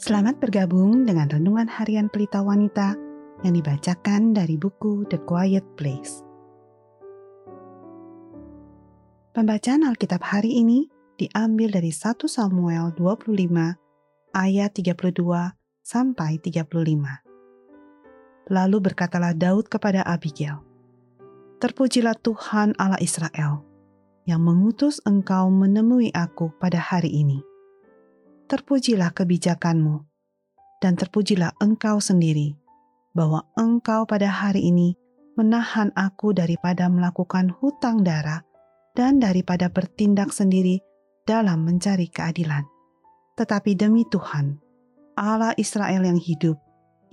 Selamat bergabung dengan Renungan Harian Pelita Wanita yang dibacakan dari buku The Quiet Place. Pembacaan Alkitab hari ini diambil dari 1 Samuel 25 ayat 32 sampai 35. Lalu berkatalah Daud kepada Abigail, Terpujilah Tuhan Allah Israel yang mengutus engkau menemui aku pada hari ini terpujilah kebijakanmu, dan terpujilah engkau sendiri, bahwa engkau pada hari ini menahan aku daripada melakukan hutang darah dan daripada bertindak sendiri dalam mencari keadilan. Tetapi demi Tuhan, Allah Israel yang hidup,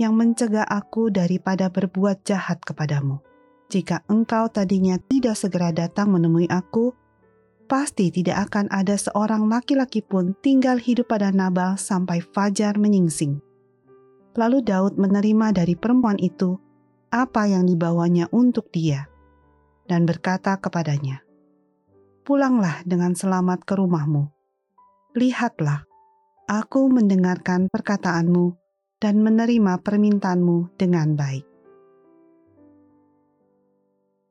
yang mencegah aku daripada berbuat jahat kepadamu. Jika engkau tadinya tidak segera datang menemui aku, pasti tidak akan ada seorang laki-laki pun tinggal hidup pada Nabal sampai fajar menyingsing. Lalu Daud menerima dari perempuan itu apa yang dibawanya untuk dia, dan berkata kepadanya, Pulanglah dengan selamat ke rumahmu. Lihatlah, aku mendengarkan perkataanmu dan menerima permintaanmu dengan baik.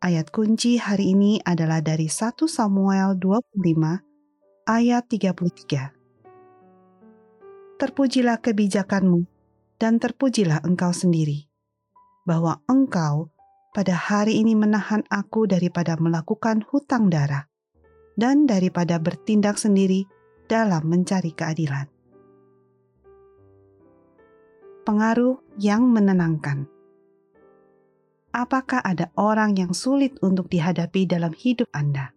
Ayat kunci hari ini adalah dari 1 Samuel 25 ayat 33. Terpujilah kebijakanmu dan terpujilah engkau sendiri, bahwa engkau pada hari ini menahan aku daripada melakukan hutang darah dan daripada bertindak sendiri dalam mencari keadilan. Pengaruh yang menenangkan apakah ada orang yang sulit untuk dihadapi dalam hidup Anda?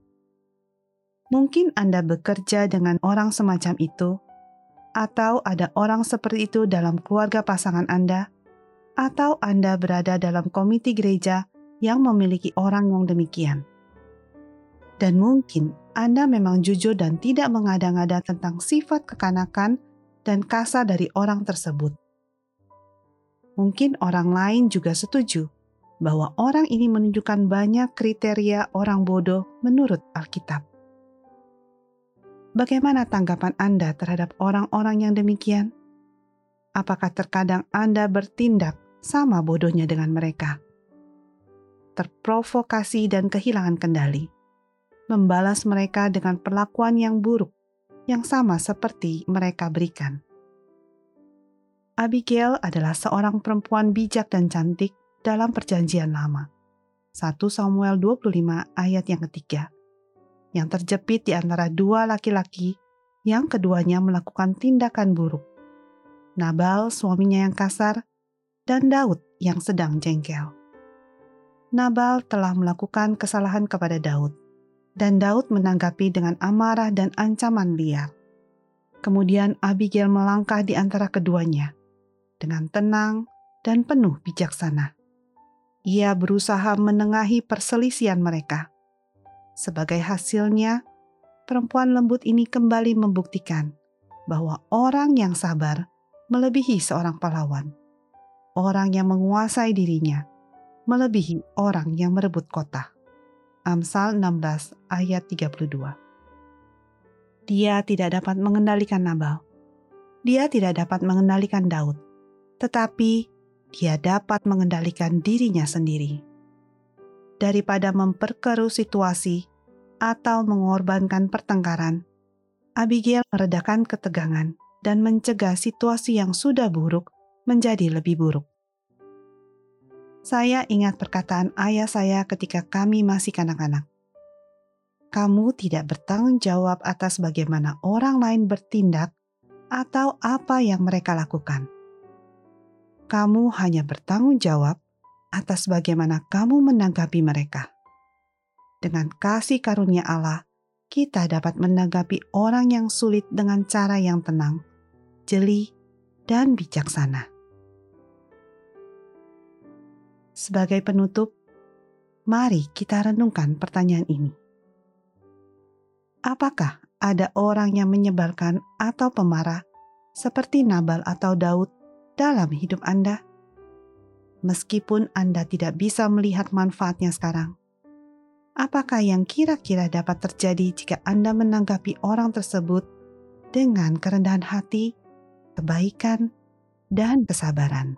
Mungkin Anda bekerja dengan orang semacam itu, atau ada orang seperti itu dalam keluarga pasangan Anda, atau Anda berada dalam komite gereja yang memiliki orang yang demikian. Dan mungkin Anda memang jujur dan tidak mengada-ngada tentang sifat kekanakan dan kasar dari orang tersebut. Mungkin orang lain juga setuju bahwa orang ini menunjukkan banyak kriteria orang bodoh menurut Alkitab. Bagaimana tanggapan Anda terhadap orang-orang yang demikian? Apakah terkadang Anda bertindak sama bodohnya dengan mereka? Terprovokasi dan kehilangan kendali, membalas mereka dengan perlakuan yang buruk yang sama seperti mereka berikan. Abigail adalah seorang perempuan bijak dan cantik dalam perjanjian lama. 1 Samuel 25 ayat yang ketiga. Yang terjepit di antara dua laki-laki yang keduanya melakukan tindakan buruk. Nabal suaminya yang kasar dan Daud yang sedang jengkel. Nabal telah melakukan kesalahan kepada Daud, dan Daud menanggapi dengan amarah dan ancaman liar. Kemudian Abigail melangkah di antara keduanya dengan tenang dan penuh bijaksana ia berusaha menengahi perselisihan mereka. Sebagai hasilnya, perempuan lembut ini kembali membuktikan bahwa orang yang sabar melebihi seorang pahlawan. Orang yang menguasai dirinya melebihi orang yang merebut kota. Amsal 16 ayat 32. Dia tidak dapat mengendalikan Nabal. Dia tidak dapat mengendalikan Daud. Tetapi dia dapat mengendalikan dirinya sendiri. Daripada memperkeruh situasi atau mengorbankan pertengkaran, Abigail meredakan ketegangan dan mencegah situasi yang sudah buruk menjadi lebih buruk. Saya ingat perkataan ayah saya ketika kami masih kanak-kanak. Kamu tidak bertanggung jawab atas bagaimana orang lain bertindak atau apa yang mereka lakukan kamu hanya bertanggung jawab atas bagaimana kamu menanggapi mereka. Dengan kasih karunia Allah, kita dapat menanggapi orang yang sulit dengan cara yang tenang, jeli, dan bijaksana. Sebagai penutup, mari kita renungkan pertanyaan ini. Apakah ada orang yang menyebalkan atau pemarah seperti Nabal atau Daud dalam hidup Anda, meskipun Anda tidak bisa melihat manfaatnya sekarang. Apakah yang kira-kira dapat terjadi jika Anda menanggapi orang tersebut dengan kerendahan hati, kebaikan, dan kesabaran.